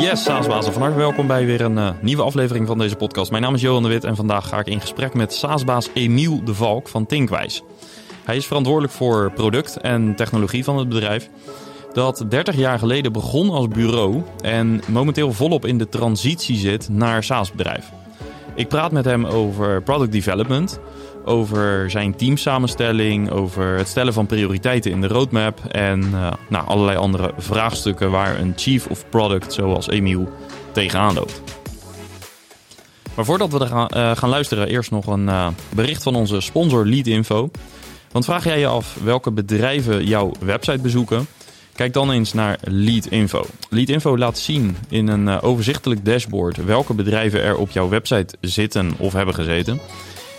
Yes, SaaSbazen, van harte welkom bij weer een uh, nieuwe aflevering van deze podcast. Mijn naam is Johan de Wit en vandaag ga ik in gesprek met SaaSbaas Emiel de Valk van Tinkwijs. Hij is verantwoordelijk voor product en technologie van het bedrijf. Dat 30 jaar geleden begon als bureau en momenteel volop in de transitie zit naar SaaS-bedrijf. Ik praat met hem over product development, over zijn teamsamenstelling, over het stellen van prioriteiten in de roadmap en uh, nou, allerlei andere vraagstukken waar een chief of product zoals Emiel tegenaan loopt. Maar voordat we er gaan, uh, gaan luisteren, eerst nog een uh, bericht van onze sponsor Leadinfo. Want vraag jij je af welke bedrijven jouw website bezoeken? Kijk dan eens naar Leadinfo. Leadinfo laat zien in een overzichtelijk dashboard welke bedrijven er op jouw website zitten of hebben gezeten.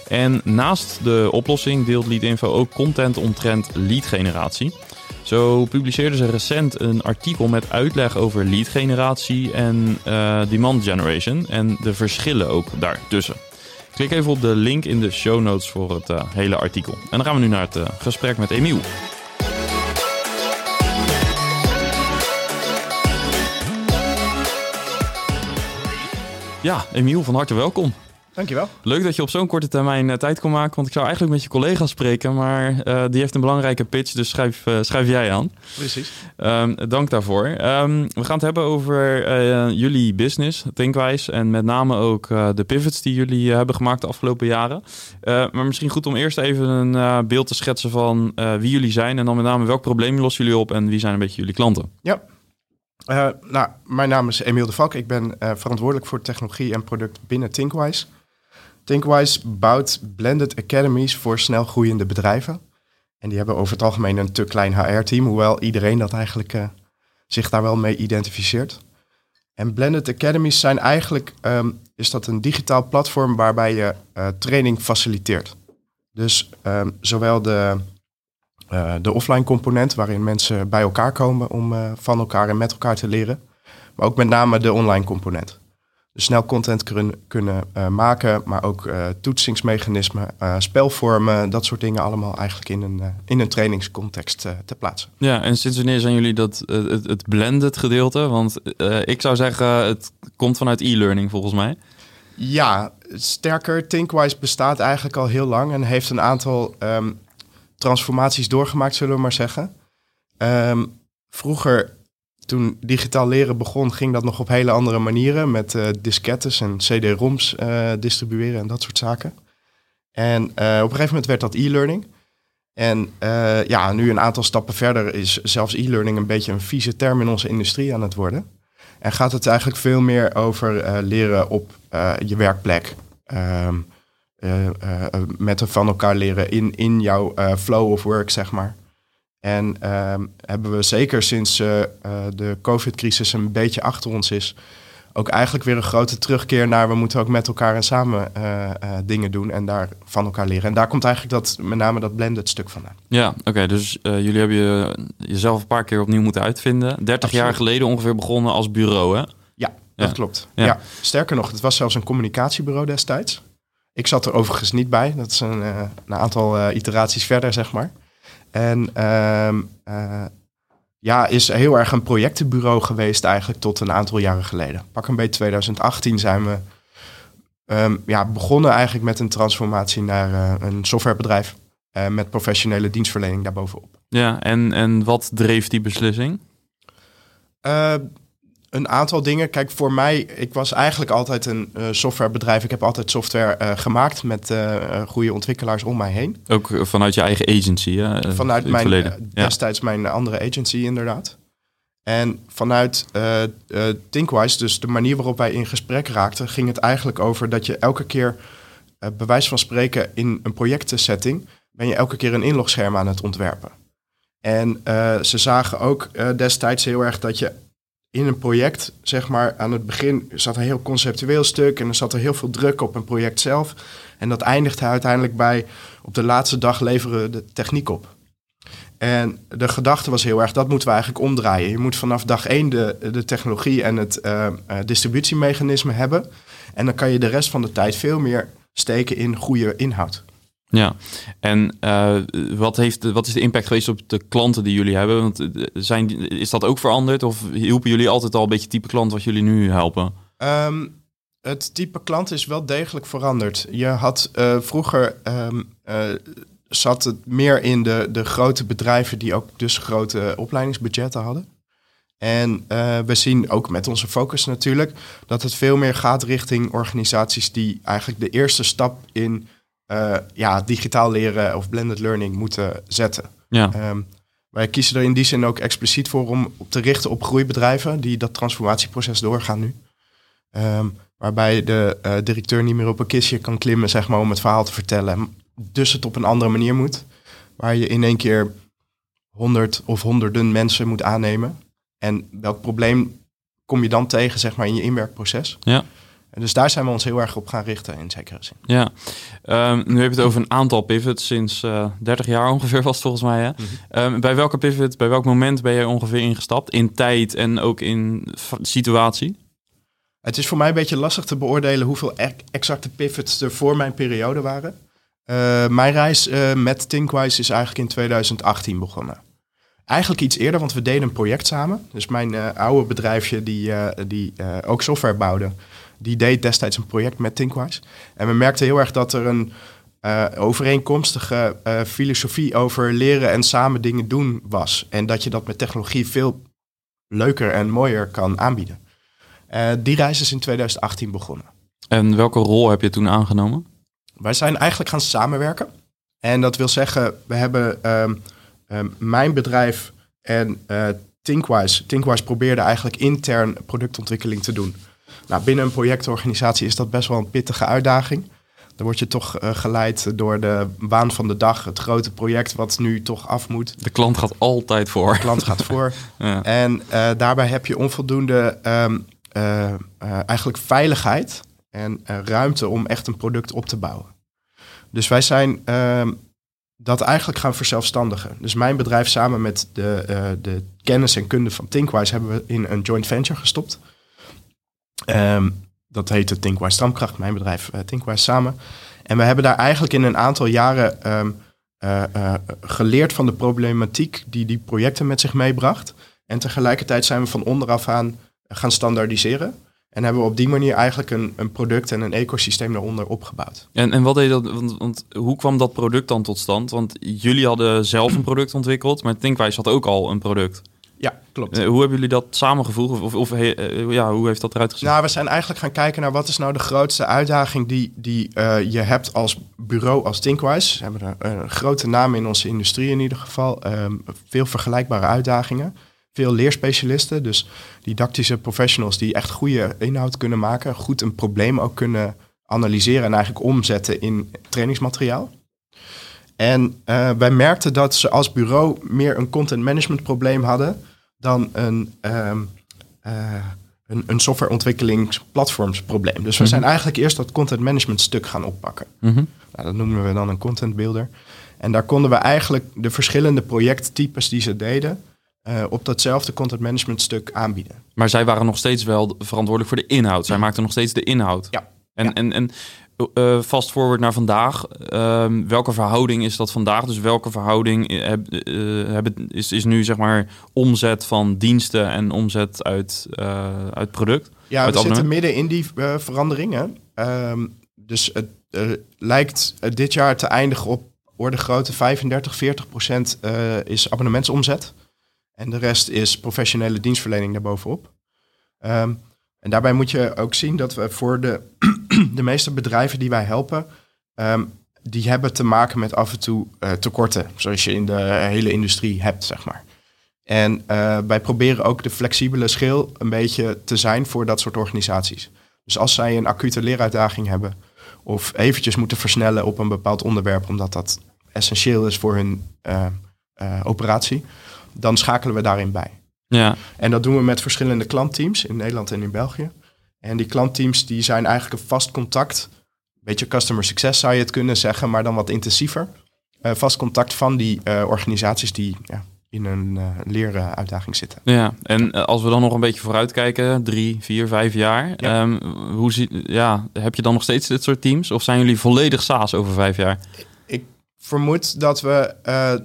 En naast de oplossing deelt Leadinfo ook content omtrent lead generatie. Zo publiceerden ze recent een artikel met uitleg over lead generatie en uh, demand generation en de verschillen ook daartussen. Klik even op de link in de show notes voor het uh, hele artikel. En dan gaan we nu naar het uh, gesprek met Emiel. Ja, Emiel, van harte welkom. Dankjewel. Leuk dat je op zo'n korte termijn uh, tijd kon maken. Want ik zou eigenlijk met je collega spreken, maar uh, die heeft een belangrijke pitch, dus schrijf, uh, schrijf jij aan. Precies. Um, dank daarvoor. Um, we gaan het hebben over jullie business, Thinkwijs, en met name ook de pivots die jullie hebben gemaakt de afgelopen jaren. maar misschien goed om eerst even een beeld te schetsen van wie jullie zijn en dan met name welk probleem lossen jullie op en wie zijn een beetje jullie klanten. Ja. Uh, nou, mijn naam is Emiel de Valk. Ik ben uh, verantwoordelijk voor technologie en product binnen Thinkwise. Thinkwise bouwt blended academies voor snel groeiende bedrijven. En die hebben over het algemeen een te klein HR-team, hoewel iedereen dat eigenlijk uh, zich daar wel mee identificeert. En blended academies zijn eigenlijk um, is dat een digitaal platform waarbij je training faciliteert. Dus um, zowel de uh, de offline component, waarin mensen bij elkaar komen om van elkaar en met elkaar te leren. Maar ook met name de online component. Dus snel content kunnen, kunnen uh, maken, maar ook toetsingsmechanismen, spelvormen, dat soort dingen allemaal eigenlijk in een, in een trainingscontext te plaatsen. Ja, en sinds wanneer zijn jullie dat, het, het blended gedeelte? Want ik zou zeggen, het komt vanuit e-learning volgens mij. Ja, sterker, Thinkwise bestaat eigenlijk al heel lang en heeft een aantal um, transformaties doorgemaakt, zullen we maar zeggen. Um, vroeger, toen digitaal leren begon, ging dat nog op hele andere manieren. Met uh, diskettes en CD-ROMs uh, distribueren en dat soort zaken. En uh, op een gegeven moment werd dat e-learning. En ja, nu een aantal stappen verder is zelfs e-learning een beetje een vieze term in onze industrie aan het worden. En gaat het eigenlijk veel meer over leren op je werkplek. Uh, uh, met van elkaar leren in, in jouw flow of work, zeg maar. En ehm, hebben we zeker sinds de COVID-crisis een beetje achter ons is, ook eigenlijk weer een grote terugkeer naar we moeten ook met elkaar en samen dingen doen en daar van elkaar leren. En daar komt eigenlijk dat, met name dat blended stuk vandaan. Ja, oké. Okay, dus jullie hebben je, jezelf een paar keer opnieuw moeten uitvinden. 30 Absoluut. jaar geleden ongeveer begonnen als bureau, hè? Ja, dat ja. klopt. Ja. ja. Sterker nog, het was zelfs een communicatiebureau destijds. Ik zat er overigens niet bij. Dat is een, een aantal iteraties verder, zeg maar. En uh, ja, is heel erg een projectenbureau geweest eigenlijk tot een aantal jaren geleden. Pak een beetje 2018 zijn we um, ja, begonnen eigenlijk met een transformatie naar een softwarebedrijf. met professionele dienstverlening daarbovenop. Ja, en, en wat dreef die beslissing? Een aantal dingen. Kijk, voor mij, ik was eigenlijk altijd een uh, softwarebedrijf. Ik heb altijd software uh, gemaakt met uh, goede ontwikkelaars om mij heen. Ook vanuit je eigen agency, hè? Vanuit mijn, destijds mijn andere agency, inderdaad. En vanuit Thinkwise, dus de manier waarop wij in gesprek raakten, ging het eigenlijk over dat je elke keer, bewijs van spreken, in een projectsetting, ben je elke keer een inlogscherm aan het ontwerpen. En ze zagen ook destijds heel erg dat je in een project, zeg maar, aan het begin zat een heel conceptueel stuk en er zat er heel veel druk op een project zelf. En dat eindigde uiteindelijk bij op de laatste dag leveren de techniek op. En de gedachte was heel erg, dat moeten we eigenlijk omdraaien. Je moet vanaf dag één de, de technologie en het uh, distributiemechanisme hebben. En dan kan je de rest van de tijd veel meer steken in goede inhoud. Ja, en uh, wat, heeft, wat is de impact geweest op de klanten die jullie hebben? Want zijn, is dat ook veranderd of hielpen jullie altijd al een beetje type klant wat jullie nu helpen? Um, het type klant is wel degelijk veranderd. Je had uh, vroeger uh, zat het meer in de, de grote bedrijven die ook dus grote opleidingsbudgetten hadden. En we zien ook met onze focus natuurlijk dat het veel meer gaat richting organisaties die eigenlijk de eerste stap in ja, digitaal leren of blended learning moeten zetten. Ja. Um, wij kiezen er in die zin ook expliciet voor om te richten op groeibedrijven die dat transformatieproces doorgaan nu. Um, waarbij de uh, directeur niet meer op een kistje kan klimmen, zeg maar, om het verhaal te vertellen. Dus het op een andere manier moet. Waar je in één keer honderd of honderden mensen moet aannemen. En welk probleem kom je dan tegen, zeg maar, in je inwerkproces? Ja. En dus daar zijn we ons heel erg op gaan richten in zekere zin. Ja, um, nu heb je het over een aantal pivots sinds uh, 30 jaar ongeveer was het volgens mij. Hè? Mm -hmm. um, bij welke pivot, bij welk moment ben jij ongeveer ingestapt? In tijd en ook in situatie? Het is voor mij een beetje lastig te beoordelen hoeveel exacte pivots er voor mijn periode waren. Uh, mijn reis uh, met Thinkwise is eigenlijk in 2018 begonnen. Eigenlijk iets eerder, want we deden een project samen. Dus mijn oude bedrijfje, die, die ook software bouwde, die deed destijds een project met Thinkwise. En we merkten heel erg dat er een overeenkomstige filosofie over leren en samen dingen doen was. En dat je dat met technologie veel leuker en mooier kan aanbieden. Uh, die reis is in 2018 begonnen. En welke rol heb je toen aangenomen? Wij zijn eigenlijk gaan samenwerken. En dat wil zeggen, we hebben um, um, mijn bedrijf en Thinkwise. Thinkwise probeerde eigenlijk intern productontwikkeling te doen. Nou, binnen een projectorganisatie is dat best wel een pittige uitdaging. Dan word je toch uh, geleid door de waan van de dag, het grote project wat nu toch af moet. De klant gaat altijd voor. De klant gaat voor. ja. En uh, daarbij heb je onvoldoende um, uh, uh, eigenlijk veiligheid en ruimte om echt een product op te bouwen. Dus wij zijn ehm, dat eigenlijk gaan verzelfstandigen. Dus mijn bedrijf samen met de, de kennis en kunde van Thinkwise hebben we in een joint venture gestopt. Um, dat heette Thinkwise Stamkracht, mijn bedrijf Thinkwise samen. En we hebben daar eigenlijk in een aantal jaren um, geleerd van de problematiek die die projecten met zich meebracht. En tegelijkertijd zijn we van onderaf aan gaan standaardiseren. En hebben we op die manier eigenlijk een, een product en een ecosysteem daaronder opgebouwd. En, en wat deed dat? Want, want, hoe kwam dat product dan tot stand? Want jullie hadden zelf een product ontwikkeld, maar Thinkwise had ook al een product. Ja, klopt. Uh, hoe hebben jullie dat samengevoegd? Of, of uh, ja, hoe heeft dat eruit gezien? Nou, we zijn eigenlijk gaan kijken naar wat is nou de grootste uitdaging die, die uh, je hebt als bureau, als Thinkwise. We hebben een, een grote naam in onze industrie in ieder geval. Um, veel vergelijkbare uitdagingen veel leerspecialisten, dus didactische professionals die echt goede inhoud kunnen maken, goed een probleem ook kunnen analyseren en eigenlijk omzetten in trainingsmateriaal. En uh, wij merkten dat ze als bureau meer een content management probleem hadden dan een, um, uh, een, een softwareontwikkelingsplatformsprobleem. Dus we mm-hmm. zijn eigenlijk eerst dat content management stuk gaan oppakken. Mm-hmm. Nou, dat noemen we dan een content builder. En daar konden we eigenlijk de verschillende projecttypes die ze deden, uh, op datzelfde content management stuk aanbieden. Maar zij waren nog steeds wel verantwoordelijk voor de inhoud. Zij maakten nog steeds de inhoud. Ja. En, ja. en, en uh, fast forward naar vandaag. Uh, welke verhouding is dat vandaag? Dus welke verhouding heb, heb, is, is nu zeg maar omzet van diensten en omzet uit, uit product? Ja, uit we zitten midden in die veranderingen. Um, dus het lijkt dit jaar te eindigen op orde grootte 35, 40 procent is abonnementsomzet. En de rest is professionele dienstverlening daarbovenop. Um, en daarbij moet je ook zien dat we voor de, de meeste bedrijven die wij helpen, um, die hebben te maken met af en toe uh, tekorten, zoals je in de hele industrie hebt, zeg maar. En uh, wij proberen ook de flexibele schil een beetje te zijn voor dat soort organisaties. Dus als zij een acute leeruitdaging hebben of eventjes moeten versnellen op een bepaald onderwerp, omdat dat essentieel is voor hun uh, operatie, dan schakelen we daarin bij. Ja. En dat doen we met verschillende klantteams in Nederland en in België. En die klantteams die zijn eigenlijk een vast contact. Een beetje customer success zou je het kunnen zeggen, maar dan wat intensiever. Uh, vast contact van die uh, organisaties die ja, in een uh, leeruitdaging zitten. Ja, en als we dan nog een beetje vooruitkijken, drie, vier, vijf jaar. Ja. Um, hoe zie, ja, heb je dan nog steeds dit soort teams? Of zijn jullie volledig SaaS over vijf jaar? ik vermoed dat, we,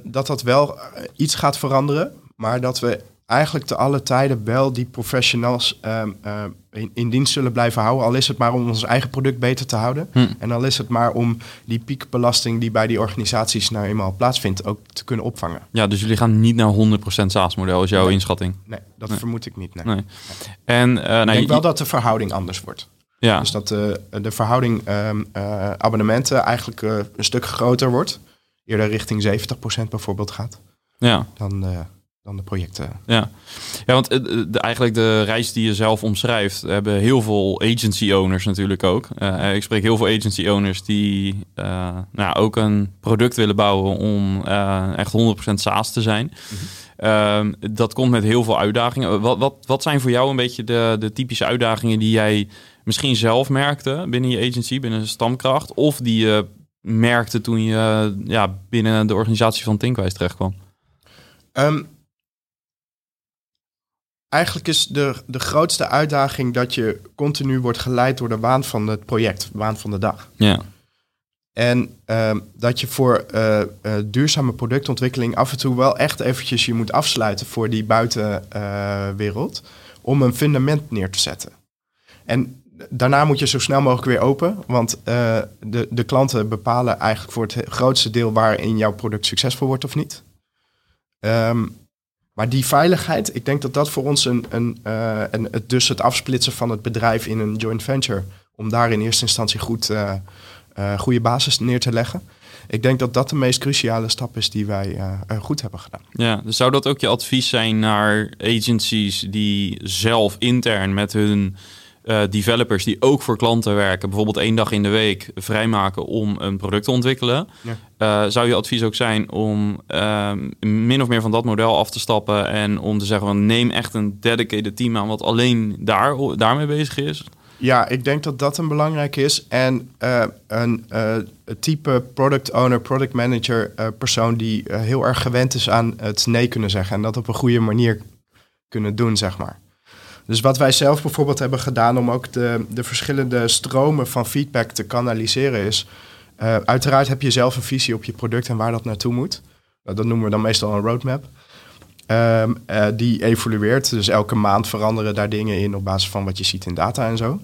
dat dat wel iets gaat veranderen. Maar dat we eigenlijk te alle tijden wel die professionals uh, uh, in, in, dienst zullen blijven houden. Al is het maar om ons eigen product beter te houden. Hm. En al is het maar om die piekbelasting die bij die organisaties nou eenmaal plaatsvindt ook te kunnen opvangen. Ja, dus jullie gaan niet naar 100% SaaS-model, is jouw inschatting? Nee, dat vermoed ik niet. Nee. nee. En, uh, ik nou, denk wel dat de verhouding anders wordt. Ja. Dus dat de, de verhouding um, abonnementen eigenlijk een stuk groter wordt. Eerder richting 70% bijvoorbeeld gaat. Ja. Dan dan de projecten. Ja, ja want eh, de, eigenlijk de reis die je zelf omschrijft, hebben heel veel agency owners natuurlijk ook. Uh, ik spreek heel veel agency owners die uh, nou, ook een product willen bouwen om uh, echt 100% SaaS te zijn. Mm dat komt met heel veel uitdagingen. Wat, wat, wat zijn voor jou een beetje de, de typische uitdagingen die jij misschien zelf merkte binnen je agency, binnen Stamkracht, of die je merkte toen je ja, binnen de organisatie van Thinkwijs terecht kwam? Um, eigenlijk is de, de grootste uitdaging dat je continu wordt geleid door de waan van het project, waan van de dag. Ja. En uh, dat je voor uh, uh, duurzame productontwikkeling af en toe wel echt eventjes je moet afsluiten voor die buitenwereld om een fundament neer te zetten. En daarna moet je zo snel mogelijk weer open, want de, de klanten bepalen eigenlijk voor het grootste deel waarin jouw product succesvol wordt of niet. Um, maar die veiligheid, ik denk dat dat voor ons een, een, uh, en het, dus het afsplitsen van het bedrijf in een joint venture, om daar in eerste instantie goed, uh, uh, goede basis neer te leggen. Ik denk dat dat de meest cruciale stap is die wij goed hebben gedaan. Ja, dus zou dat ook je advies zijn naar agencies die zelf intern met hun uh, developers die ook voor klanten werken, bijvoorbeeld één dag in de week vrijmaken om een product te ontwikkelen. Ja. Uh, zou je advies ook zijn om uh, min of meer van dat model af te stappen en om te zeggen van neem echt een dedicated team aan wat alleen daar, daarmee bezig is? Ja, ik denk dat dat een belangrijk is. En uh, een type product owner, product manager persoon die heel erg gewend is aan het nee kunnen zeggen en dat op een goede manier kunnen doen, zeg maar. Dus wat wij zelf bijvoorbeeld hebben gedaan om ook de, de verschillende stromen van feedback te kanaliseren is... Uh, uiteraard heb je zelf een visie op je product en waar dat naartoe moet. Uh, dat noemen we dan meestal een roadmap. Um, uh, die evolueert, dus elke maand veranderen daar dingen in op basis van wat je ziet in data en zo.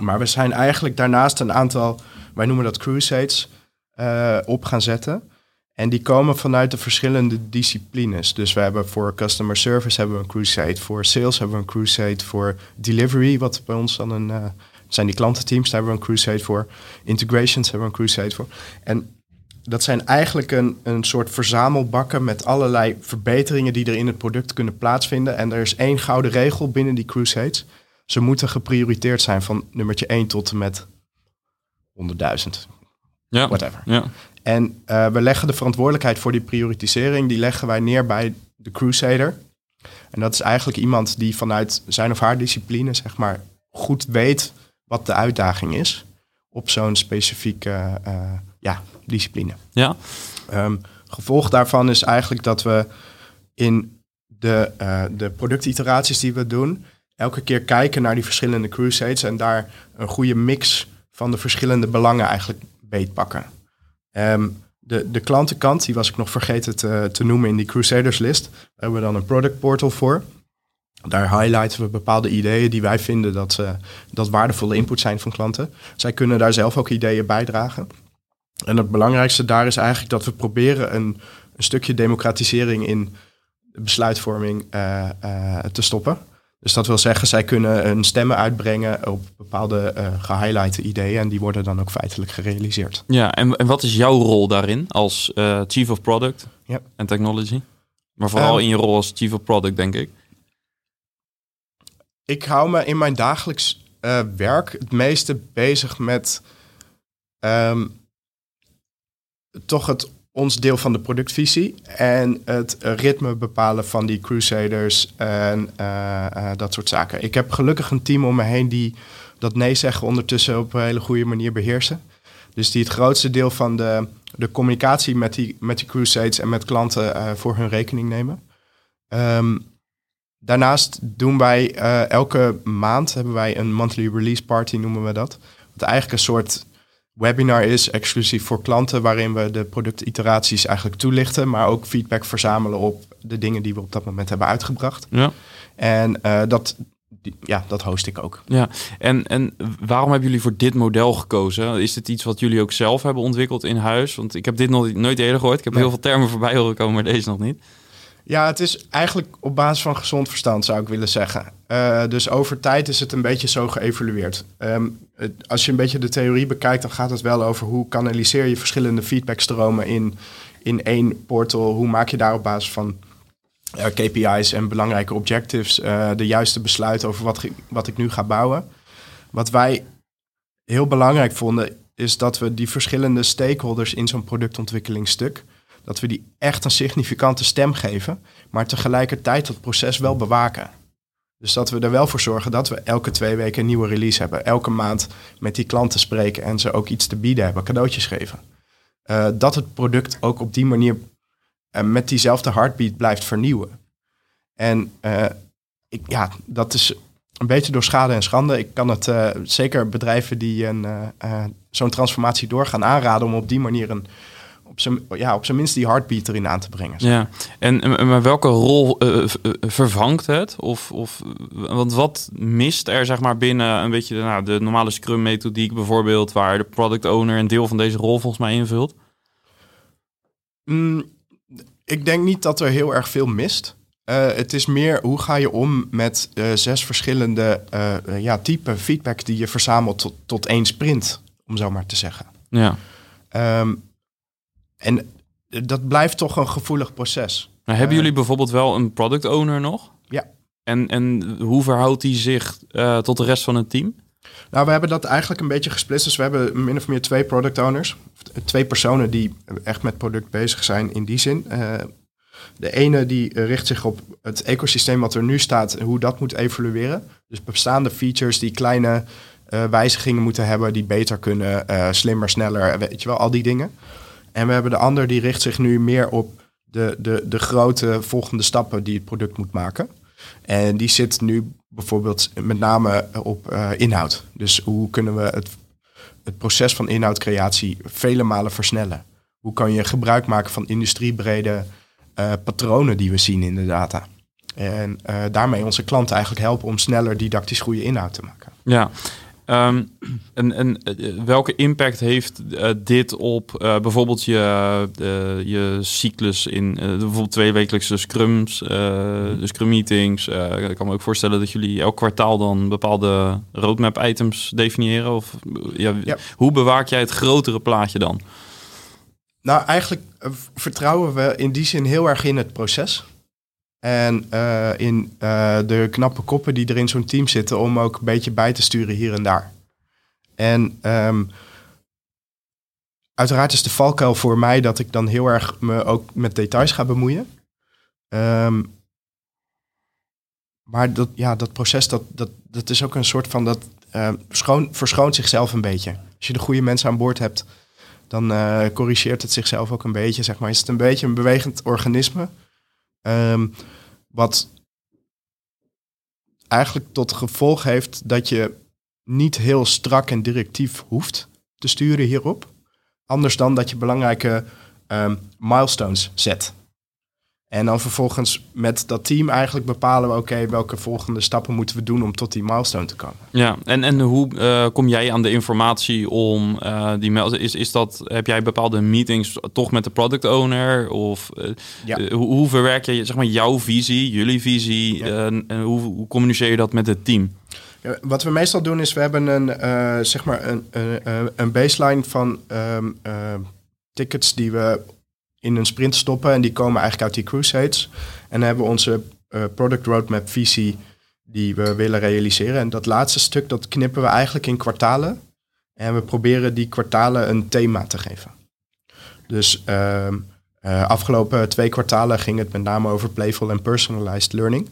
Maar we zijn eigenlijk daarnaast een aantal, wij noemen dat crusades, op gaan zetten. En die komen vanuit de verschillende disciplines. Dus we hebben voor customer service hebben we een crusade, voor sales hebben we een crusade, voor delivery, wat bij ons dan een uh, zijn die klantenteams, daar hebben we een crusade voor. Integrations hebben we een crusade voor. En dat zijn eigenlijk een, een soort verzamelbakken met allerlei verbeteringen die er in het product kunnen plaatsvinden. En er is één gouden regel binnen die crusades. Ze moeten geprioriteerd zijn van nummertje 1 tot en met 100.000. Ja. Whatever. Ja. En uh, we leggen de verantwoordelijkheid voor die prioritisering, die leggen wij neer bij de Crusader. En dat is eigenlijk iemand die vanuit zijn of haar discipline, zeg maar, goed weet wat de uitdaging is op zo'n specifieke uh, ja, discipline. Ja. Um, gevolg daarvan is eigenlijk dat we in de, uh, de productiteraties die we doen, elke keer kijken naar die verschillende crusades en daar een goede mix van de verschillende belangen eigenlijk beetpakken. Um, de, de klantenkant, die was ik nog vergeten te, te noemen in die Crusaders list. Daar hebben we dan een product portal voor. Daar highlighten we bepaalde ideeën die wij vinden dat, uh, dat waardevolle input zijn van klanten. Zij kunnen daar zelf ook ideeën bijdragen. En het belangrijkste daar is eigenlijk dat we proberen een, een stukje democratisering in besluitvorming uh, uh, te stoppen. Dus dat wil zeggen, zij kunnen hun stemmen uitbrengen op bepaalde uh, gehighlighte ideeën en die worden dan ook feitelijk gerealiseerd. Ja, en, en wat is jouw rol daarin als uh, Chief of Product en Technology? Maar vooral um, in je rol als Chief of Product, denk ik. Ik hou me in mijn dagelijks uh, werk het meeste bezig met um, toch het ons deel van de productvisie en het ritme bepalen van die crusaders en uh, uh, dat soort zaken. Ik heb gelukkig een team om me heen die dat nee zeggen ondertussen op een hele goede manier beheersen. Dus die het grootste deel van de, de communicatie met die, met die crusades en met klanten uh, voor hun rekening nemen. Um, daarnaast doen wij elke maand hebben wij een monthly release party, noemen we dat. Wat eigenlijk een soort webinar is, exclusief voor klanten, waarin we de productiteraties eigenlijk toelichten, maar ook feedback verzamelen op de dingen die we op dat moment hebben uitgebracht. Ja. En uh, dat, ja, dat host ik ook. Ja, en, en waarom hebben jullie voor dit model gekozen? Is dit iets wat jullie ook zelf hebben ontwikkeld in huis? Want ik heb dit nog nooit eerder gehoord. Ik heb heel veel termen voorbij horen komen, maar deze nog niet. Ja, het is eigenlijk op basis van gezond verstand, zou ik willen zeggen. Uh, dus over tijd is het een beetje zo geëvalueerd. Um, als je een beetje de theorie bekijkt, dan gaat het wel over hoe kanaliseer je verschillende feedbackstromen in, in één portal. Hoe maak je daar op basis van eh, KPI's en belangrijke objectives uh, de juiste besluit over wat, wat ik nu ga bouwen. Wat wij heel belangrijk vonden, is dat we die verschillende stakeholders in zo'n productontwikkelingsstuk dat we die echt een significante stem geven, maar tegelijkertijd het proces wel bewaken. Dus dat we er wel voor zorgen dat we elke twee weken een nieuwe release hebben. Elke maand met die klanten spreken en ze ook iets te bieden hebben, cadeautjes geven. Uh, dat het product ook op die manier uh, met diezelfde heartbeat blijft vernieuwen. En uh, ik, ja, dat is een beetje door schade en schande. Ik kan het zeker bedrijven die een, zo'n transformatie doorgaan aanraden om op die manier een op zijn, ja, op zijn minst die heartbeat erin aan te brengen. Ja, en maar welke rol uh, vervangt het? Of, of, want wat mist er zeg maar binnen een beetje de, nou, de normale Scrum methodiek bijvoorbeeld, waar de product owner een deel van deze rol volgens mij invult? Mm, ik denk niet dat er heel erg veel mist. Uh, het is meer hoe ga je om met uh, zes verschillende uh, ja, type feedback die je verzamelt tot, tot één sprint, om zo maar te zeggen. Ja. Um, en dat blijft toch een gevoelig proces. Maar hebben jullie bijvoorbeeld wel een product owner nog? Ja. En, en hoe verhoudt die zich uh, tot de rest van het team? Nou, we hebben dat eigenlijk een beetje gesplitst. Dus we hebben min of meer twee product owners. Twee personen die echt met product bezig zijn in die zin. Uh, de ene die richt zich op het ecosysteem wat er nu staat en hoe dat moet evolueren. Dus bestaande features die kleine uh, wijzigingen moeten hebben, die beter kunnen, slimmer, sneller, weet je wel, al die dingen. En we hebben de ander die richt zich nu meer op de, de, de grote volgende stappen die het product moet maken. En die zit nu bijvoorbeeld met name op uh, inhoud. Dus hoe kunnen we het, het proces van inhoudcreatie vele malen versnellen? Hoe kan je gebruik maken van industriebrede uh, patronen die we zien in de data? En daarmee onze klanten eigenlijk helpen om sneller didactisch goede inhoud te maken. Ja, Um, en, en eh, welke impact heeft uh, dit op uh, bijvoorbeeld je, uh, je cyclus in bijvoorbeeld twee wekelijkse scrums, de scrum meetings? ik kan me ook voorstellen dat jullie elk kwartaal dan bepaalde roadmap items definiëren. Of, ja, ja. Hoe bewaak jij het grotere plaatje dan? Nou, eigenlijk vertrouwen we in die zin heel erg in het proces. En uh, in uh, de knappe koppen die er in zo'n team zitten om ook een beetje bij te sturen hier en daar. En um, uiteraard is de valkuil voor mij dat ik dan heel erg me ook met details ga bemoeien. Um, maar dat, ja, dat proces, dat, dat, dat is ook een soort van, dat uh, schoon, verschoont zichzelf een beetje. Als je de goede mensen aan boord hebt, dan uh, corrigeert het zichzelf ook een beetje, zeg maar. Is het een beetje een bewegend organisme Um, wat eigenlijk tot gevolg heeft dat je niet heel strak en directief hoeft te sturen hierop. Anders dan dat je belangrijke um, milestones zet. En dan vervolgens met dat team eigenlijk bepalen we... oké, welke volgende stappen moeten we doen om tot die milestone te komen. Ja, en, en hoe uh, kom jij aan de informatie om uh, die milestone... Is, is dat, heb jij bepaalde meetings toch met de product owner? Of uh, ja. hoe, hoe, verwerk je zeg maar, jouw visie, jullie visie? Ja. en hoe, hoe communiceer je dat met het team? Ja, wat we meestal doen is, we hebben een, zeg maar een, een, een baseline van um, tickets die we in een sprint stoppen. En die komen eigenlijk uit die crusades. En dan hebben we onze uh, product roadmap visie die we willen realiseren. En dat laatste stuk, dat knippen we eigenlijk in kwartalen. En we proberen die kwartalen een thema te geven. Dus uh, afgelopen twee kwartalen ging het met name over playful en personalized learning.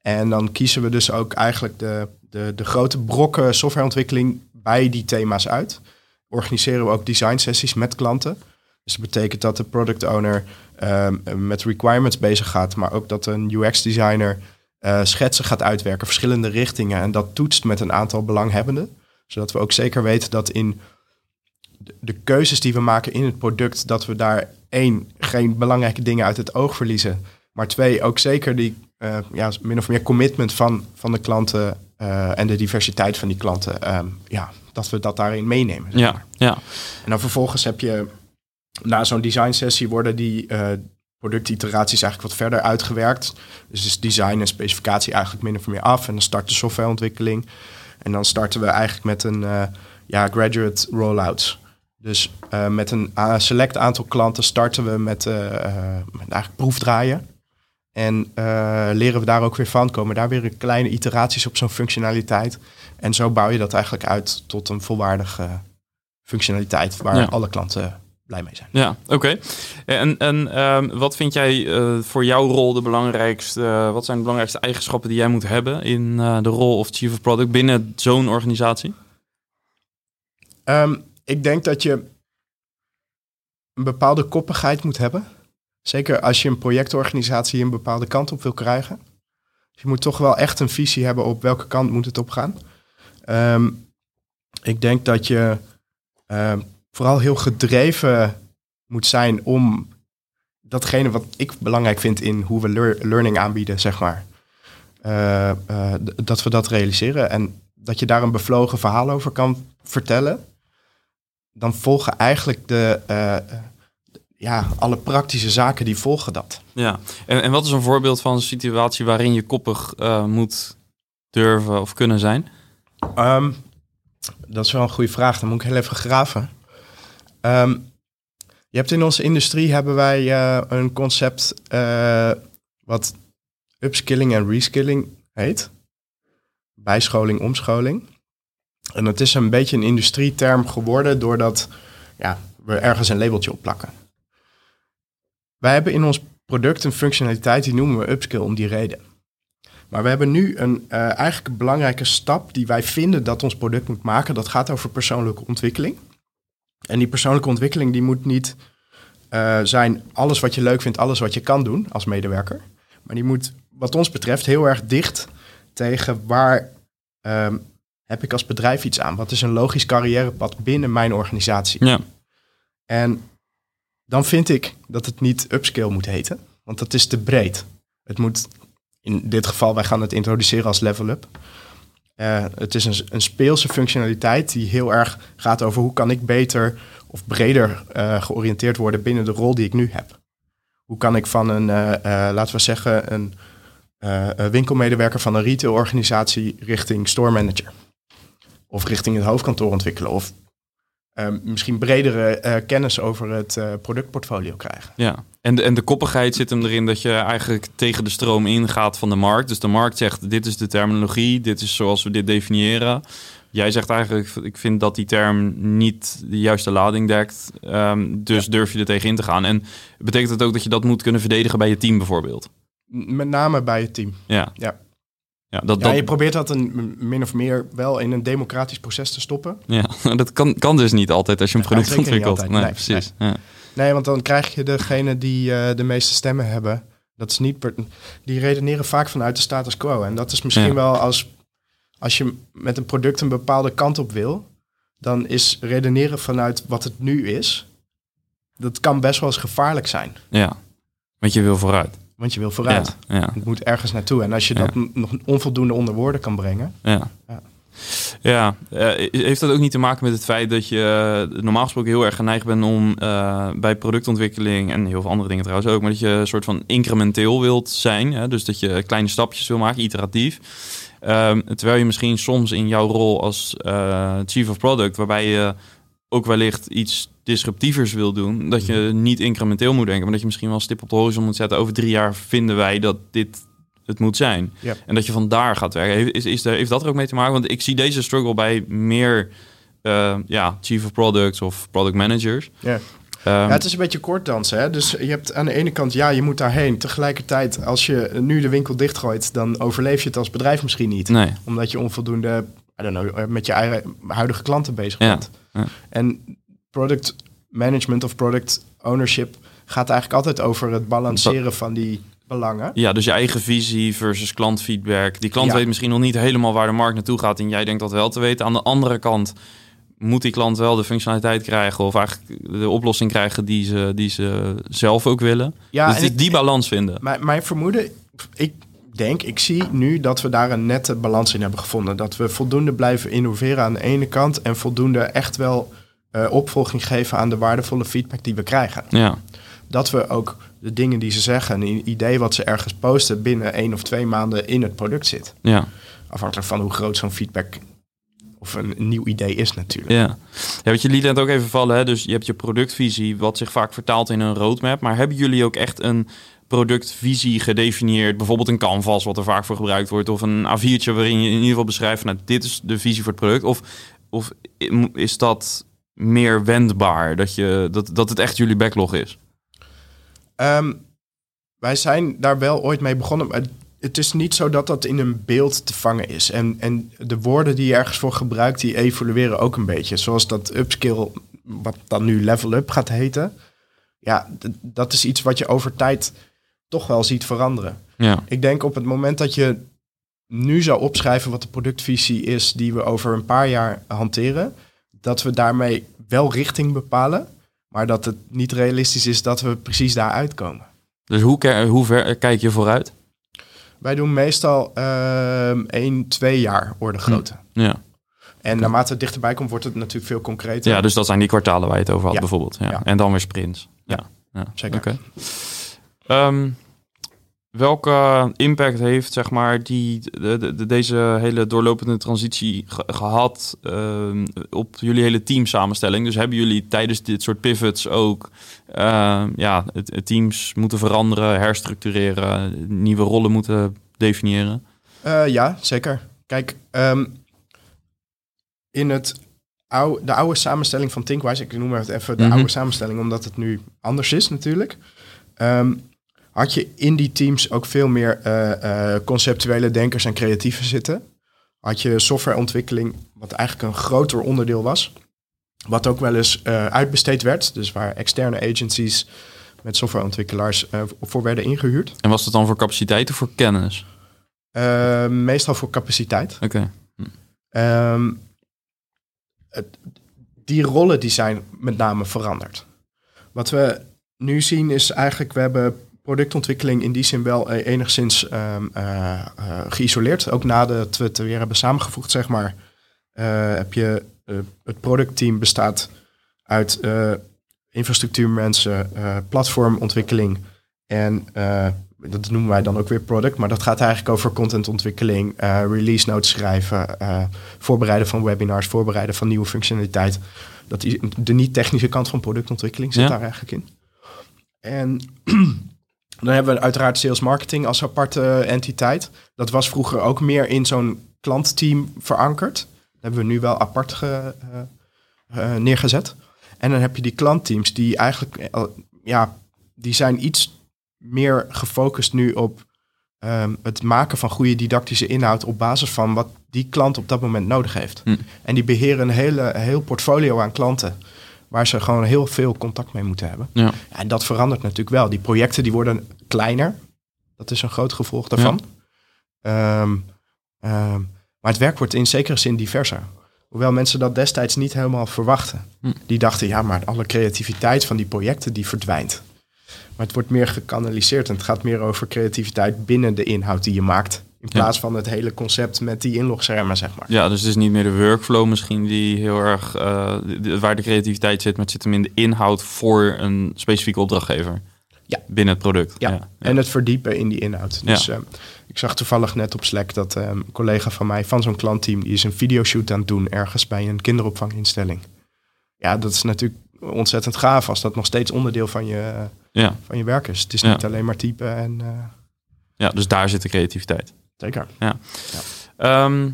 En dan kiezen we dus ook eigenlijk de, de, de grote brokken softwareontwikkeling bij die thema's uit. Organiseren we ook design sessies met klanten. Dus dat betekent dat de product owner um, met requirements bezig gaat, maar ook dat een UX designer uh, schetsen gaat uitwerken, verschillende richtingen en dat toetst met een aantal belanghebbenden. Zodat we ook zeker weten dat in de- keuzes die we maken in het product, dat we daar één, geen belangrijke dingen uit het oog verliezen. Maar twee, ook zeker die eh, ja, min of meer commitment van, van de klanten eh, en de diversiteit van die klanten. ehm, ja, dat we dat daarin meenemen. zeg maar. Ja, ja. En dan vervolgens heb je na zo'n design sessie worden die eh, productiteraties eigenlijk wat verder uitgewerkt. Dus is design en specificatie eigenlijk min of meer af. En dan start de softwareontwikkeling. En dan starten we eigenlijk met een eh, ja, graduate rollouts. Dus eh, met een select aantal klanten starten we met, met eigenlijk proefdraaien. En leren we daar ook weer van. Komen daar weer kleine iteraties op zo'n functionaliteit. En zo bouw je dat eigenlijk uit tot een volwaardige functionaliteit waar Ja. alle klanten blij mee zijn. Ja, oké. En, en ehm, wat vind jij eh, voor jouw rol de belangrijkste, eh, wat zijn de belangrijkste eigenschappen die jij moet hebben in eh, de rol of Chief of Product binnen zo'n organisatie? Ehm, ik denk dat je een bepaalde koppigheid moet hebben. Zeker als je een projectorganisatie een bepaalde kant op wil krijgen. Dus je moet toch wel echt een visie hebben op welke kant moet het op gaan. Ehm, ik denk dat je vooral heel gedreven moet zijn om datgene wat ik belangrijk vind in hoe we lear- learning aanbieden, zeg maar. eh, eh, dat we dat realiseren en dat je daar een bevlogen verhaal over kan vertellen. Dan volgen eigenlijk de, eh, ja, alle praktische zaken die volgen dat. Ja. En, en wat is een voorbeeld van een situatie waarin je koppig moet durven of kunnen zijn? Ehm, dat is wel een goede vraag. Dan moet ik heel even graven. Ehm, je hebt in onze industrie hebben wij eh, een concept eh, wat upskilling en reskilling heet. Bijscholing, omscholing. En dat is een beetje een industrieterm geworden doordat ja, we ergens een labeltje op plakken. Wij hebben in ons product een functionaliteit die noemen we upskill om die reden. Maar we hebben nu een eh, eigenlijk belangrijke stap die wij vinden dat ons product moet maken. Dat gaat over persoonlijke ontwikkeling. En die persoonlijke ontwikkeling die moet niet eh, zijn alles wat je leuk vindt, alles wat je kan doen als medewerker. Maar die moet wat ons betreft heel erg dicht tegen waar ehm, heb ik als bedrijf iets aan? Wat is een logisch carrièrepad binnen mijn organisatie? Ja. En dan vind ik dat het niet upskill moet heten, want dat is te breed. Het moet, in dit geval, wij gaan het introduceren als level up. Eh, het is een, een speelse functionaliteit die heel erg gaat over hoe kan ik beter of breder eh, georiënteerd worden binnen de rol die ik nu heb. Hoe kan ik van een, eh, laten we zeggen, een een winkelmedewerker van een retailorganisatie richting store manager. Of richting het hoofdkantoor ontwikkelen. Of eh, misschien bredere eh, kennis over het eh, productportfolio krijgen. Ja, en de, en de koppigheid zit hem erin dat je eigenlijk tegen de stroom ingaat van de markt. Dus de markt zegt, dit is de terminologie, dit is zoals we dit definiëren. Jij zegt eigenlijk, ik vind dat die term niet de juiste lading dekt. Ehm, dus durf je er tegen in te gaan. En betekent het ook dat je dat moet kunnen verdedigen bij je team bijvoorbeeld? Met name bij het team. Ja. Ja. Ja, dat, Ja, dat, je probeert dat een, min of meer wel in een democratisch proces te stoppen. ja, dat kan, kan dus niet altijd als je een product ontwikkelt. Nee, Nee, precies. Ja. Nee, want dan krijg je degene die eh, de meeste stemmen hebben. Dat is niet per- die redeneren vaak vanuit de status quo. En dat is misschien Ja. wel als, als je met een product een bepaalde kant op wil, dan is redeneren vanuit wat het nu is. Dat kan best wel eens gevaarlijk zijn. ja, want je wil vooruit. Want je wil vooruit. Het moet ergens naartoe. En als je dat nog onvoldoende onder woorden kan brengen. Ja. Ja. Ja, eh, heeft dat ook niet te maken met het feit dat je eh, normaal gesproken heel erg geneigd bent om eh, bij productontwikkeling en heel veel andere dingen trouwens ook, maar dat je een soort van incrementeel wilt zijn, hè? dus dat je kleine stapjes wil maken, iteratief. Ehm, terwijl je misschien soms in jouw rol als chief of product, waarbij je ook wellicht iets disruptievers wil doen, dat je niet incrementeel moet denken, maar dat je misschien wel een stip op de horizon moet zetten. Over drie jaar vinden wij dat dit het moet zijn. En dat je vandaar gaat werken. Is, is er, heeft dat er ook mee te maken? Want ik zie deze struggle bij meer eh, ja, chief of products of product managers. Ja. Ehm, Ja, het is een beetje kort dansen. Hè? Dus je hebt aan de ene kant, ja, je moet daarheen. Tegelijkertijd, als je nu de winkel dichtgooit, dan overleef je het als bedrijf misschien niet. Nee, Omdat je onvoldoende, I don't know, eh, met je eigen huidige klanten bezig bent. ja. En product management of product ownership gaat eigenlijk altijd over het balanceren van die belangen. ja, dus je eigen visie versus klantfeedback. Die klant Ja. weet misschien nog niet helemaal waar de markt naartoe gaat en jij denkt dat wel te weten. Aan de andere kant moet die klant wel de functionaliteit krijgen of eigenlijk de oplossing krijgen die ze, die ze zelf ook willen. Ja, dus en ik- die balans vinden. Mijn, mijn vermoeden, ik denk, ik zie nu dat we daar een nette balans in hebben gevonden. Dat we voldoende blijven innoveren aan de ene kant en voldoende echt wel eh, opvolging geven aan de waardevolle feedback die we krijgen. Ja, Dat we ook de dingen die ze zeggen, een idee wat ze ergens posten, binnen één of twee maanden in het product zit. ja, Afhankelijk van hoe groot zo'n feedback of een nieuw idee is natuurlijk. ja. Ja, je liet net ook even vallen, hè? dus je hebt je productvisie, wat zich vaak vertaalt in een roadmap. Maar hebben jullie ook echt een productvisie gedefinieerd? Bijvoorbeeld een canvas, wat er vaak voor gebruikt wordt, of een A4'tje waarin je in ieder geval beschrijft, nou, dit is de visie voor het product. Of, of is dat meer wendbaar, dat, je, dat, dat het echt jullie backlog is? Ehm, wij zijn daar wel ooit mee begonnen. Maar het is niet zo dat dat in een beeld te vangen is. En, en de woorden die je ergens voor gebruikt, die evolueren ook een beetje. Zoals dat upskill, wat dan nu level up gaat heten. Ja, dat is iets wat je over tijd toch wel ziet veranderen. Ja, Ik denk op het moment dat je nu zou opschrijven wat de productvisie is die we over een paar jaar hanteren, dat we daarmee wel richting bepalen, maar dat het niet realistisch is dat we precies daar uitkomen. dus hoe, hoe ver kijk je vooruit? Wij doen meestal ehm 1, 2 jaar orde grootte. Ja. En naarmate het dichterbij komt, wordt het natuurlijk veel concreter. ja, dus dat zijn die kwartalen waar je het over had Ja. bijvoorbeeld. Ja. Ja. En dan weer sprints. Ja, ja. Zeker. Oké. Ehm, welke impact heeft zeg maar, die, de, de- de- deze hele doorlopende transitie ge- gehad ehm, op jullie hele teamsamenstelling? Dus hebben jullie tijdens dit soort pivots ook ehm, ja, het, het teams moeten veranderen, herstructureren, nieuwe rollen moeten definiëren? Eh, ja, zeker. Kijk, in het oude, de oude samenstelling van Thinkwise, ik noem het even de Mhm. oude samenstelling, omdat het nu anders is natuurlijk. ehm, had je in die teams ook veel meer eh, eh, conceptuele denkers en creatieven zitten. Had je softwareontwikkeling, wat eigenlijk een groter onderdeel was. Wat ook wel eens eh, uitbesteed werd. Dus waar externe agencies met softwareontwikkelaars voor werden ingehuurd. En was dat dan voor capaciteit of voor kennis? Meestal voor capaciteit. Oké. Ehm, het- die rollen die zijn met name veranderd. Wat we nu zien is eigenlijk, we hebben productontwikkeling in die zin wel eh, enigszins ehm, eh, eh, geïsoleerd. Ook nadat we het weer hebben samengevoegd, zeg maar, heb je het productteam bestaat uit infrastructuurmensen, platformontwikkeling en dat noemen wij dan ook weer product, maar dat gaat eigenlijk over contentontwikkeling, release notes schrijven, voorbereiden van webinars, voorbereiden van nieuwe functionaliteit. Dat die, de niet-technische kant van productontwikkeling zit Ja. daar eigenlijk in. En dan hebben we uiteraard sales marketing als aparte entiteit. Dat was vroeger ook meer in zo'n klantteam verankerd. Dat hebben we nu wel apart ge- eh, eh, neergezet. En dan heb je die klantteams die eigenlijk, eh, ja, die zijn iets meer gefocust nu op ehm, het maken van goede didactische inhoud op basis van wat die klant op dat moment nodig heeft. Hm. En die beheren een hele, heel portfolio aan klanten waar ze gewoon heel veel contact mee moeten hebben. Ja. En dat verandert natuurlijk wel. Die projecten die worden kleiner. Dat is een groot gevolg daarvan. Ehm, ehm, maar het werk wordt in zekere zin diverser. Hoewel mensen dat destijds niet helemaal verwachten. Hm. Die dachten, ja, maar alle creativiteit van die projecten die verdwijnt. Maar het wordt meer gekanaliseerd en het gaat meer over creativiteit binnen de inhoud die je maakt. In Ja. plaats van het hele concept met die inlogschermen, zeg maar. Ja, dus het is niet meer de workflow misschien die heel erg eh, waar de creativiteit zit, maar het zit hem in de inhoud voor een specifieke opdrachtgever. Ja. Binnen het product. Ja, en het verdiepen in die inhoud. Ja. Dus eh, ik zag toevallig net op Slack dat eh, een collega van mij van zo'n klantteam... die is een videoshoot aan het doen ergens bij een kinderopvanginstelling. Ja, dat is natuurlijk ontzettend gaaf als dat nog steeds onderdeel van je, van je werk is. Het is niet alleen maar typen en... eh, ja, dus daar zit de creativiteit. Zeker. Ehm,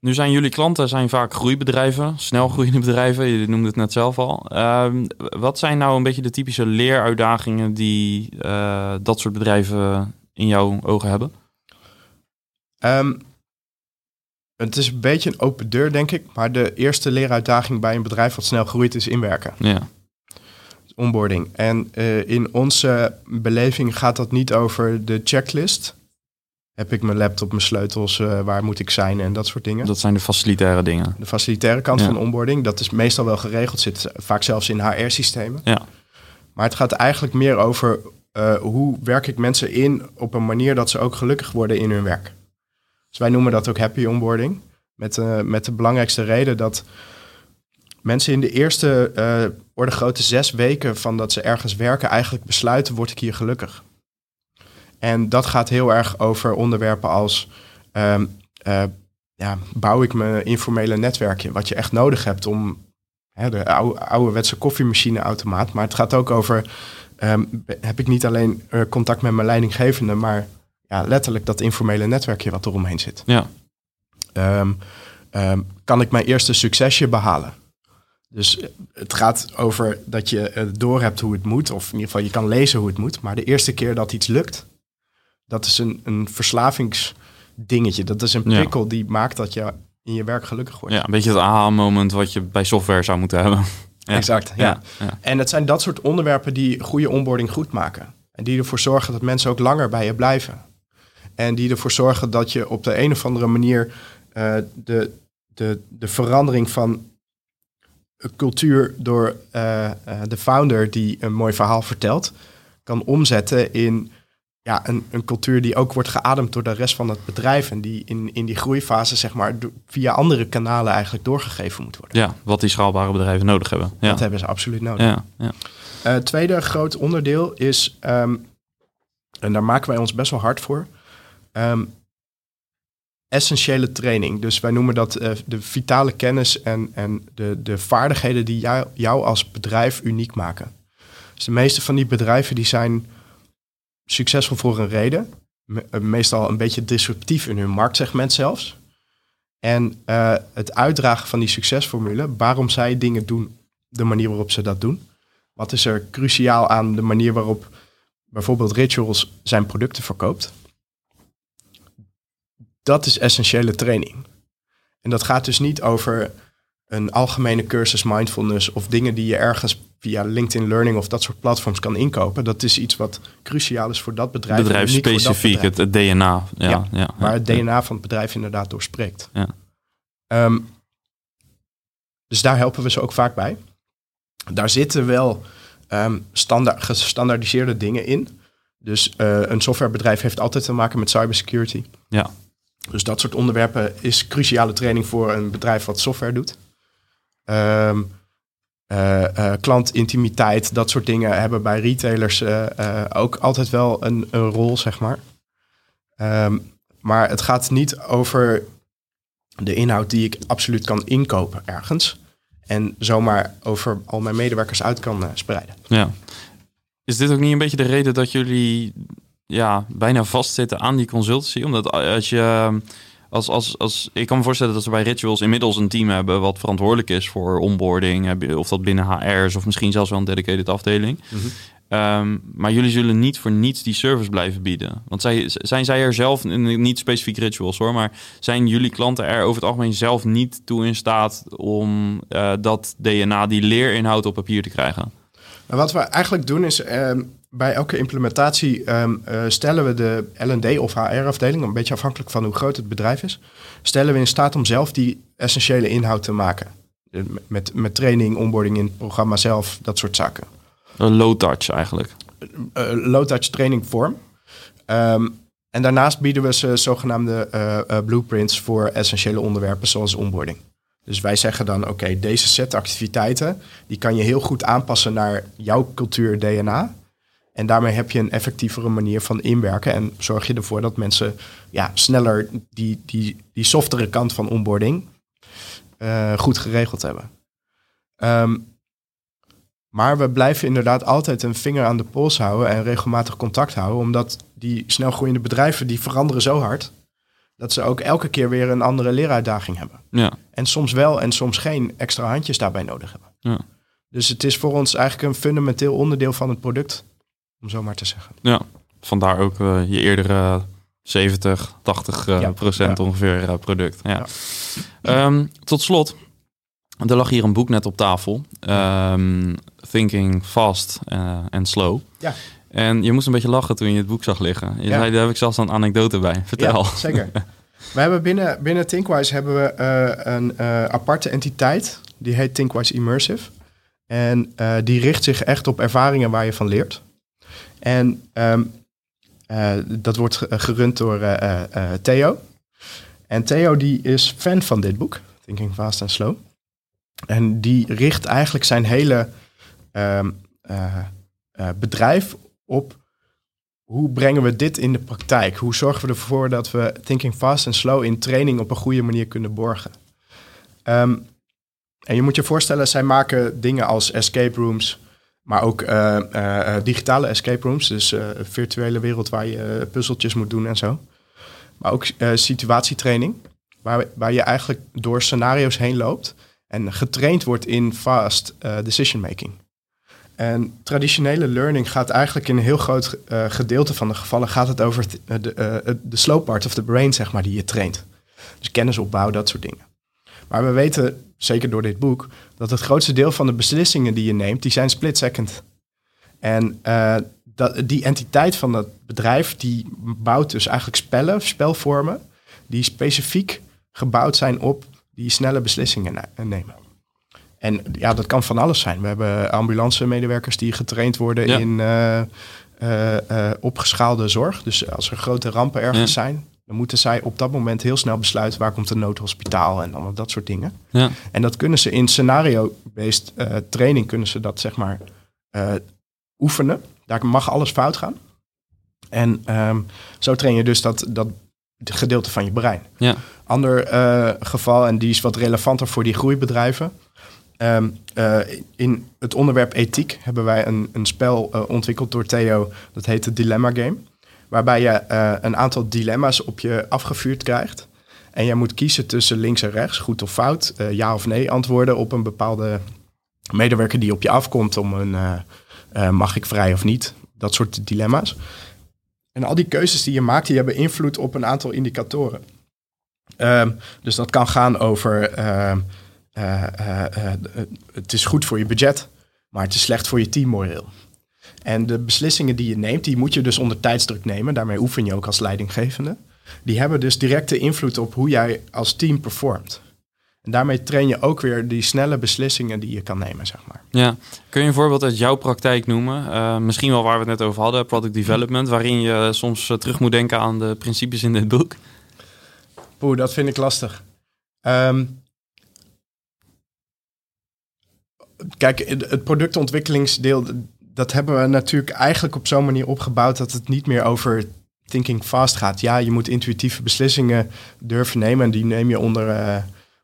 nu zijn jullie klanten zijn vaak groeibedrijven, snel groeiende bedrijven. Je noemde het net zelf al. Ehm, wat zijn nou een beetje de typische leeruitdagingen die eh, dat soort bedrijven in jouw ogen hebben? Ehm, het is een beetje een open deur, denk ik. Maar de eerste leeruitdaging bij een bedrijf wat snel groeit is inwerken. Ja, onboarding. En eh, in onze beleving gaat dat niet over de checklist Heb ik mijn laptop, mijn sleutels, uh, waar moet ik zijn en dat soort dingen. Dat zijn de facilitaire dingen. De facilitaire kant van onboarding, dat is meestal wel geregeld, zit vaak zelfs in HR-systemen. Ja. Maar het gaat eigenlijk meer over uh, hoe werk ik mensen in op een manier dat ze ook gelukkig worden in hun werk. Dus wij noemen dat ook happy onboarding. Met, uh, met de belangrijkste reden dat mensen in de eerste orde grote zes weken van dat ze ergens werken eigenlijk besluiten, word ik hier gelukkig. En dat gaat heel erg over onderwerpen als um, uh, ja, bouw ik mijn informele netwerkje, wat je echt nodig hebt om hè, de oude, ouderwetse koffiemachine-automaat. Maar het gaat ook over, um, heb ik niet alleen uh, contact met mijn leidinggevende, maar ja, letterlijk dat informele netwerkje wat eromheen zit. Ja. Um, kan ik mijn eerste succesje behalen? Dus het gaat over dat je door hebt hoe het moet, of in ieder geval je kan lezen hoe het moet. Maar de eerste keer dat iets lukt, dat is een, een verslavingsdingetje. Dat is een prikkel die maakt dat je in je werk gelukkig wordt. Ja, een beetje het aha-moment wat je bij software zou moeten hebben. ja. Exact, ja. ja. En het zijn dat soort onderwerpen die goede onboarding goed maken. En die ervoor zorgen dat mensen ook langer bij je blijven. En die ervoor zorgen dat je op de een of andere manier uh, de, de, de verandering van cultuur door uh, uh, de founder die een mooi verhaal vertelt, kan omzetten in ja, een, een cultuur die ook wordt geademd door de rest van het bedrijf. En die in, in die groeifase, zeg maar, via andere kanalen eigenlijk doorgegeven moet worden. Ja, wat die schaalbare bedrijven nodig hebben. Ja. Dat hebben ze absoluut nodig. Ja, ja. Uh, tweede groot onderdeel is, um, en daar maken wij ons best wel hard voor, um, essentiële training. Dus wij noemen dat uh, de vitale kennis en, en de, de vaardigheden die jou, jou als bedrijf uniek maken. Dus de meeste van die bedrijven die zijn succesvol voor een reden. Me meestal een beetje disruptief in hun marktsegment zelfs. En uh, het uitdragen van die succesformule, waarom zij dingen doen, de manier waarop ze dat doen. Wat is er cruciaal aan de manier waarop bijvoorbeeld Rituals zijn producten verkoopt? Dat is essentiële training. En dat gaat dus niet over een algemene cursus mindfulness of dingen die je ergens via LinkedIn Learning of dat soort platforms kan inkopen. Dat is iets wat cruciaal is voor dat bedrijf. Bedrijf specifiek, het, het, DNA. Ja, ja, ja, waar het DNA van het bedrijf inderdaad doorspreekt. Ja. Um, dus daar helpen we ze ook vaak bij. Daar zitten wel um, standaard, gestandaardiseerde dingen in. Dus uh, een softwarebedrijf heeft altijd te maken met cybersecurity. Ja. Dus dat soort onderwerpen is cruciale training voor een bedrijf wat software doet. Um, uh, klantintimiteit, dat soort dingen hebben bij retailers uh, ook altijd wel een, een rol, zeg maar. Um, maar het gaat niet over de inhoud die ik absoluut kan inkopen ergens. En zomaar over al mijn medewerkers uit kan spreiden. Ja. Is dit ook niet een beetje de reden dat jullie ja, bijna vastzitten aan die consultancy? Omdat als je als, als, als, ik kan me voorstellen dat ze bij Rituals inmiddels een team hebben wat verantwoordelijk is voor onboarding. Of dat binnen HR is of misschien zelfs wel een dedicated afdeling. Mm -hmm. um, maar jullie zullen niet voor niets die service blijven bieden. Want zij, zijn zij er zelf, niet specifiek Rituals hoor, maar zijn jullie klanten er over het algemeen zelf niet toe in staat om uh, dat DNA, die leerinhoud op papier te krijgen? Nou, wat we eigenlijk doen is, uh, bij elke implementatie um, uh, stellen we de L&D of HR-afdeling, een beetje afhankelijk van hoe groot het bedrijf is, stellen we in staat om zelf die essentiële inhoud te maken. Met, met training, onboarding in het programma zelf, dat soort zaken. Een low touch eigenlijk. Uh, low touch training vorm. Um, en daarnaast bieden we ze zogenaamde uh, blueprints voor essentiële onderwerpen zoals onboarding. Dus wij zeggen dan, oké, okay, deze set activiteiten, die kan je heel goed aanpassen naar jouw cultuur DNA. En daarmee heb je een effectievere manier van inwerken en zorg je ervoor dat mensen ja, sneller die, die, die softere kant van onboarding uh, goed geregeld hebben. Um, maar we blijven inderdaad altijd een vinger aan de pols houden en regelmatig contact houden, omdat die snelgroeiende bedrijven die veranderen zo hard dat ze ook elke keer weer een andere leeruitdaging hebben. Ja. En soms wel en soms geen extra handjes daarbij nodig hebben. Ja. Dus het is voor ons eigenlijk een fundamenteel onderdeel van het product om zo maar te zeggen. Ja, vandaar ook uh, je eerdere 70, 80 uh, ja, procent ja. ongeveer product. Ja. Um, tot slot, er lag hier een boek net op tafel. Um, Thinking Fast and Slow. Ja. En je moest een beetje lachen toen je het boek zag liggen. Je zei, daar heb ik zelfs een anekdote bij. Vertel. Zeker. we hebben binnen, binnen Thinkwise hebben we eh, een eh, aparte entiteit. Die heet Thinkwise Immersive. En eh, die richt zich echt op ervaringen waar je van leert. En ehm, eh, dat wordt ge- gerund door eh, eh, eh, Theo. En Theo die is fan van dit boek, Thinking Fast and Slow. En die richt eigenlijk zijn hele ehm, eh, eh, bedrijf op hoe brengen we dit in de praktijk? Hoe zorgen we ervoor dat we thinking fast en slow in training op een goede manier kunnen borgen? Ehm, en je moet je voorstellen, zij maken dingen als escape rooms, maar ook eh, eh, eh, digitale escape rooms, dus een virtuele wereld waar je puzzeltjes moet doen en zo. Maar ook situatietraining, waar, waar je eigenlijk door scenario's heen loopt en getraind wordt in fast decision making. En traditionele learning gaat eigenlijk in een heel groot gedeelte van de gevallen gaat het over de, de slow part of the brain, zeg maar, die je traint. Dus kennisopbouw, dat soort dingen. Maar we weten, zeker door dit boek, dat het grootste deel van de beslissingen die je neemt, die zijn split second. En eh, dat, die entiteit van dat bedrijf, die bouwt dus eigenlijk spellen, spelvormen, die specifiek gebouwd zijn op die snelle beslissingen ne- nemen. En ja, dat kan van alles zijn. We hebben ambulancemedewerkers die getraind worden Ja. in eh, eh, opgeschaalde zorg. Dus als er grote rampen ergens Ja. zijn, dan moeten zij op dat moment heel snel besluiten waar komt een noodhospitaal en allemaal dat soort dingen. Ja. En dat kunnen ze in scenario-based eh, training kunnen ze dat zeg maar eh, oefenen. Daar mag alles fout gaan. En ehm, zo train je dus dat, dat gedeelte van je brein. Ja. Ander eh, geval, en die is wat relevanter voor die groeibedrijven. Ehm, eh, in het onderwerp ethiek hebben wij een, een spel ontwikkeld door Theo. Dat heet de Dilemma Game. Waarbij je eh, een aantal dilemma's op je afgevuurd krijgt. En jij moet kiezen tussen links en rechts, goed of fout, eh, ja of nee antwoorden op een bepaalde medewerker die op je afkomt om een eh, mag ik vrij of niet. Dat soort dilemma's. En al die keuzes die je maakt, die hebben invloed op een aantal indicatoren. Ehm, dus dat kan gaan over ehm, eh, eh, eh, het is goed voor je budget, maar het is slecht voor je teammoreel. En de beslissingen die je neemt, die moet je dus onder tijdsdruk nemen. Daarmee oefen je ook als leidinggevende. Die hebben dus directe invloed op hoe jij als team performt. En daarmee train je ook weer die snelle beslissingen die je kan nemen, zeg maar. Ja. Kun je een voorbeeld uit jouw praktijk noemen? Eh, misschien wel waar we het net over hadden, product development, waarin je soms eh, terug moet denken aan de principes in dit boek. Poeh, dat vind ik lastig. Ehm, kijk, het productontwikkelingsdeel, dat hebben we natuurlijk eigenlijk op zo'n manier opgebouwd dat het niet meer over thinking fast gaat. Ja, je moet intuïtieve beslissingen durven nemen en die neem je onder, eh,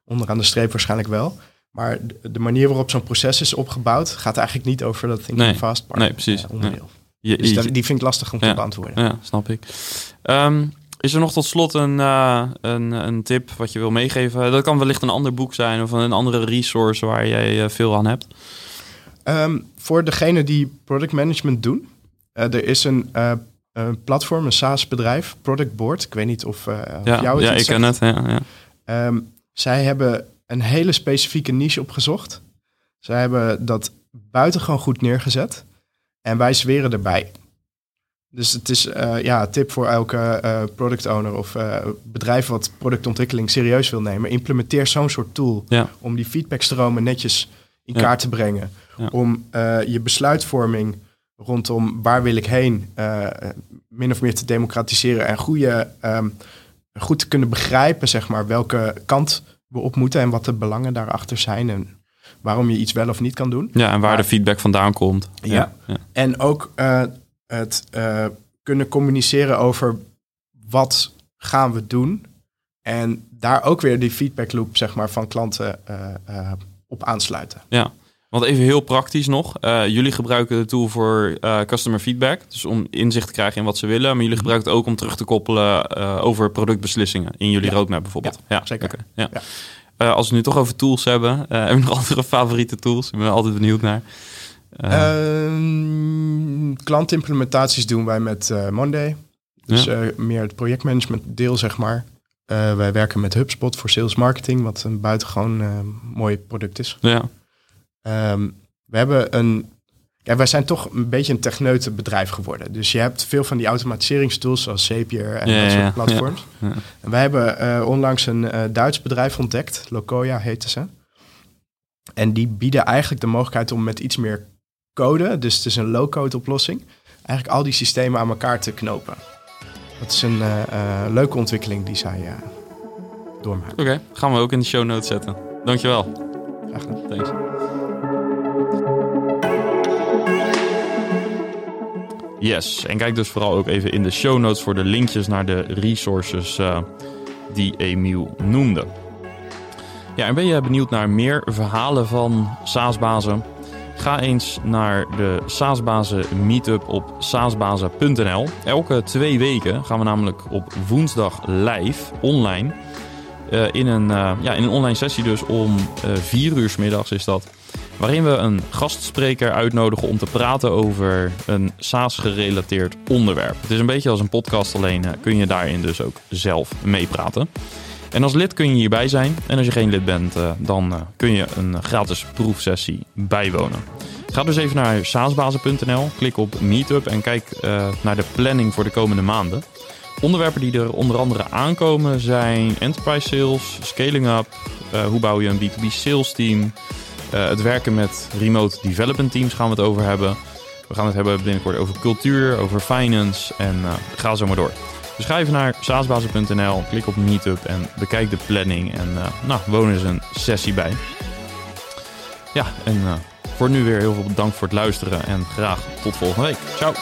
onderaan de streep waarschijnlijk wel. Maar de- manier waarop zo'n proces is opgebouwd gaat eigenlijk niet over dat thinking Nee, fast part. nee, precies. eh, onderdeel. Je, Dus je- dat- die vind ik lastig om te beantwoorden. Ja, snap ik. Ehm, is er nog tot slot een, eh, een, een tip wat je wil meegeven? Dat kan wellicht een ander boek zijn of een andere resource waar jij veel aan hebt. Ehm, voor degene die product management doen, eh, er is een, eh, een platform, een SaaS-bedrijf, Product Board. Ik weet niet of, eh, of Ja, jou het ja ik ken het. Ja, ja. Ehm, zij hebben een hele specifieke niche opgezocht. Zij hebben dat buitengewoon goed neergezet. En wij zweren erbij. Dus het is eh, ja, een tip voor elke eh, product owner of eh, bedrijf wat productontwikkeling serieus wil nemen. Implementeer zo'n soort tool Ja. om die feedbackstromen netjes in Ja. kaart te brengen. Ja. Om eh, je besluitvorming rondom waar wil ik heen eh, min of meer te democratiseren en goede, ehm, goed te kunnen begrijpen, zeg maar, welke kant we op moeten en wat de belangen daarachter zijn en waarom je iets wel of niet kan doen. ja, en waar Maar- de feedback vandaan komt. Ja. ja. En ook eh, het kunnen communiceren over wat gaan we doen. En daar ook weer die feedback loop zeg maar, van klanten op aansluiten. Ja, want even heel praktisch nog. Eh, jullie gebruiken de tool voor eh, customer feedback. Dus om inzicht te krijgen in wat ze willen. Maar jullie gebruiken het ook om terug te koppelen eh, over productbeslissingen. In jullie Ja. roadmap bijvoorbeeld. Ja, zeker. ja. Als we het nu toch over tools hebben. hebben we nog andere favoriete tools? Ik ben altijd benieuwd naar. Eh, Ehm, klantimplementaties doen wij met Monday. Dus meer het projectmanagement deel, zeg maar. Wij werken met HubSpot voor sales marketing, wat een buitengewoon mooi product is. ja, Ehm, we hebben een Ja, wij zijn toch een beetje een techneute bedrijf geworden. Dus je hebt veel van die automatiseringstools zoals Zapier en Ja, dat soort platforms. ja. En wij hebben eh, onlangs een eh, Duits bedrijf ontdekt, Locoya heette ze. En die bieden eigenlijk de mogelijkheid om met iets meer code, dus het is een low-code oplossing, eigenlijk al die systemen aan elkaar te knopen. Dat is een eh, leuke ontwikkeling die zij doormaken. Oké, gaan we ook in de show notes zetten. Dankjewel. Graag gedaan. Thanks. Yes, en kijk dus vooral ook even in de show notes voor de linkjes naar de resources eh, die Emiel noemde. Ja, en ben je benieuwd naar meer verhalen van SaaS-bazen? Ga eens naar de SaaS-bazen meetup op saasbazen.nl. Elke twee weken gaan we namelijk op woensdag live, online, eh, in, een, eh, ja, in een online sessie dus om vier uur middags is dat. Waarin we een gastspreker uitnodigen om te praten over een SaaS-gerelateerd onderwerp. Het is een beetje als een podcast, alleen eh, kun je daarin dus ook zelf meepraten. En als lid kun je hierbij zijn. En als je geen lid bent, eh, dan eh, kun je een gratis proefsessie bijwonen. Ga dus even naar saasbazen.nl, klik op Meetup en kijk naar de planning voor de komende maanden. Onderwerpen die er onder andere aankomen zijn enterprise sales, scaling up, hoe bouw je een B2B sales team, eh, het werken met remote development teams gaan we het over hebben. We gaan het hebben binnenkort over cultuur, over finance en eh, ga zo maar door. Dus ga naar saasbazen.nl, klik op Meetup en bekijk de planning en eh, nou, woon eens een sessie bij. Ja, en voor nu weer heel veel bedankt voor het luisteren en graag tot volgende week. Ciao!